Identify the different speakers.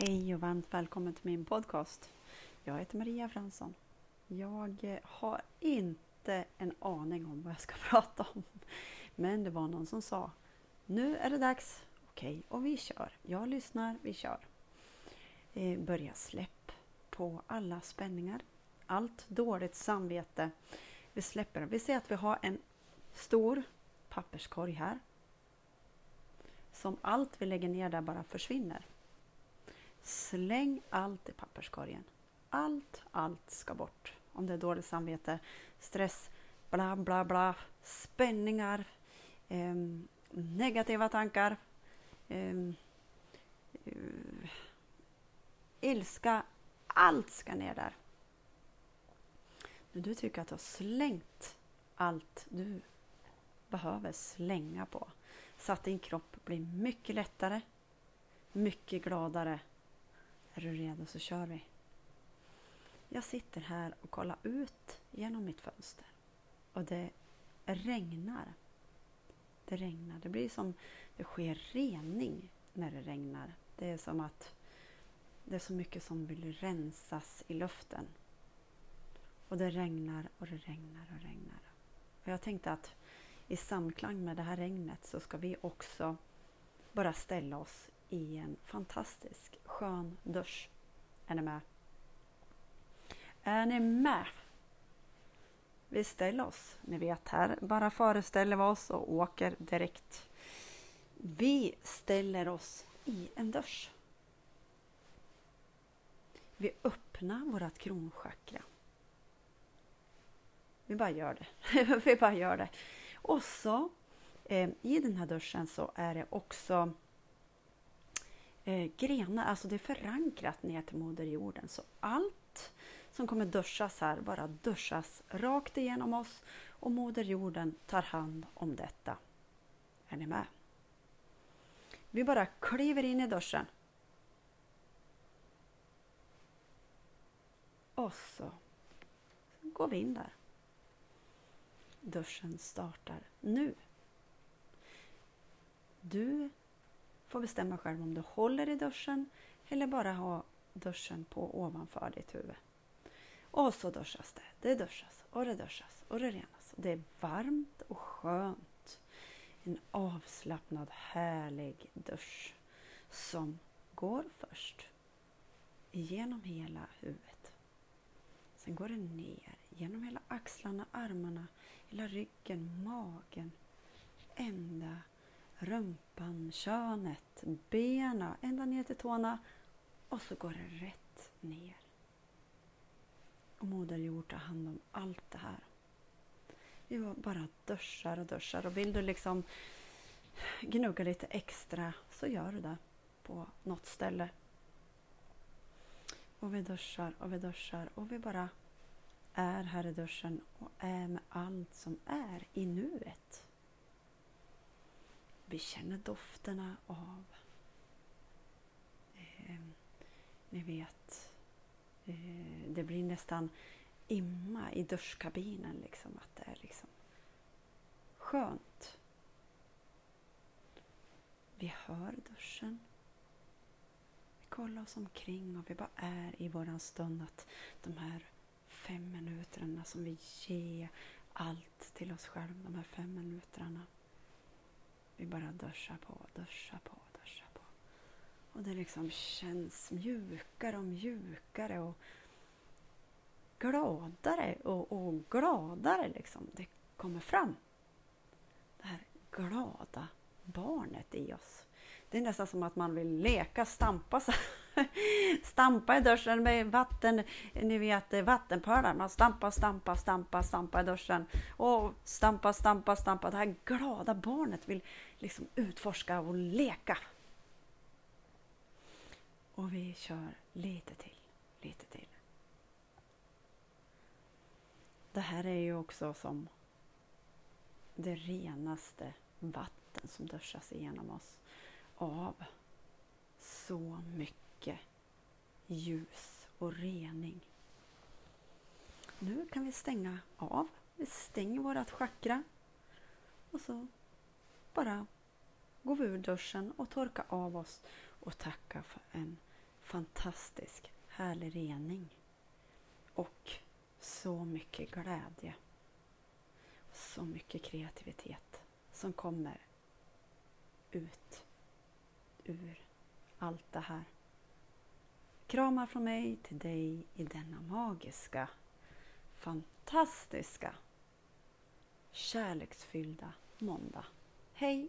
Speaker 1: Hej och varmt välkommen till min podcast. Jag heter Maria Fransson. Jag eh, har inte en aning om vad jag ska prata om. Men det var någon som sa Nu är det dags. Okej, och vi kör. Jag lyssnar, vi kör. Eh, börja släpp på alla spänningar. Allt dåligt samvete. Vi släpper. Vi ser att vi har en stor papperskorg här. Som allt vi lägger ner där bara försvinner. Släng allt i papperskorgen. Allt, allt ska bort. Om det är dåligt samvete, stress, bla bla bla, spänningar, eh, negativa tankar, eh, eh, ilska. Allt ska ner där. När du tycker att du har slängt allt du behöver slänga på så att din kropp blir mycket lättare, mycket gladare är du redo så kör vi. Jag sitter här och kollar ut genom mitt fönster. Och det regnar. Det regnar. Det blir som det sker rening när det regnar. Det är som att det är så mycket som vill rensas i luften. Och det regnar och det regnar och regnar. Och jag tänkte att i samklang med det här regnet så ska vi också bara ställa oss i en fantastisk skön dusch. Är ni med? Är ni med? Vi ställer oss, ni vet här, bara föreställer vi oss och åker direkt. Vi ställer oss i en dusch. Vi öppnar vårt kronchakra. Vi bara gör det. vi bara gör det. Och så eh, i den här duschen så är det också eh, grenar, alltså det är förankrat ner till Moder Jorden. Så allt som kommer duschas här bara duschas rakt igenom oss och Moder Jorden tar hand om detta. Är ni med? Vi bara kliver in i duschen. Och så går vi in där. Duschen startar nu. Du får bestämma själv om du håller i duschen eller bara ha duschen på ovanför ditt huvud. Och så duschas det. Det duschas och det duschas och det renas. Det är varmt och skönt. En avslappnad härlig dusch som går först genom hela huvudet. Sen går det ner genom hela axlarna, armarna, hela ryggen, magen, ända rumpan, könet, benen, ända ner till tårna och så går det rätt ner. Och Moder Jord tar hand om allt det här. Vi bara duschar och duschar och vill du liksom gnugga lite extra så gör du det på något ställe. Och vi duschar och vi duschar och vi bara är här i duschen och är med allt som är i nuet. Vi känner dofterna av eh, ni vet, eh, det blir nästan imma i duschkabinen. Liksom, att det är liksom skönt. Vi hör duschen. Vi kollar oss omkring och vi bara är i våran stund. Att de här fem minuterna som vi ger allt till oss själva, de här fem minuterna bara duscha på, duscha på, duscha på. Och det liksom känns mjukare och mjukare och gladare och, och gladare liksom. Det kommer fram. Det här glada barnet i oss. Det är nästan som att man vill leka stampa. stampa i duschen med vatten, ni vet eh, vattenpölar. Man stampar, stampar, stampar, stampar i duschen. Och stampa, stampa, stampa. Det här glada barnet vill liksom utforska och leka. Och vi kör lite till, lite till. Det här är ju också som det renaste vatten som duschas igenom oss av så mycket mycket ljus och rening. Nu kan vi stänga av. Vi stänger vårt chakra och så bara går vi ur duschen och torkar av oss och tackar för en fantastisk, härlig rening. Och så mycket glädje. Så mycket kreativitet som kommer ut ur allt det här. Kramar från mig till dig i denna magiska, fantastiska, kärleksfyllda måndag. Hej!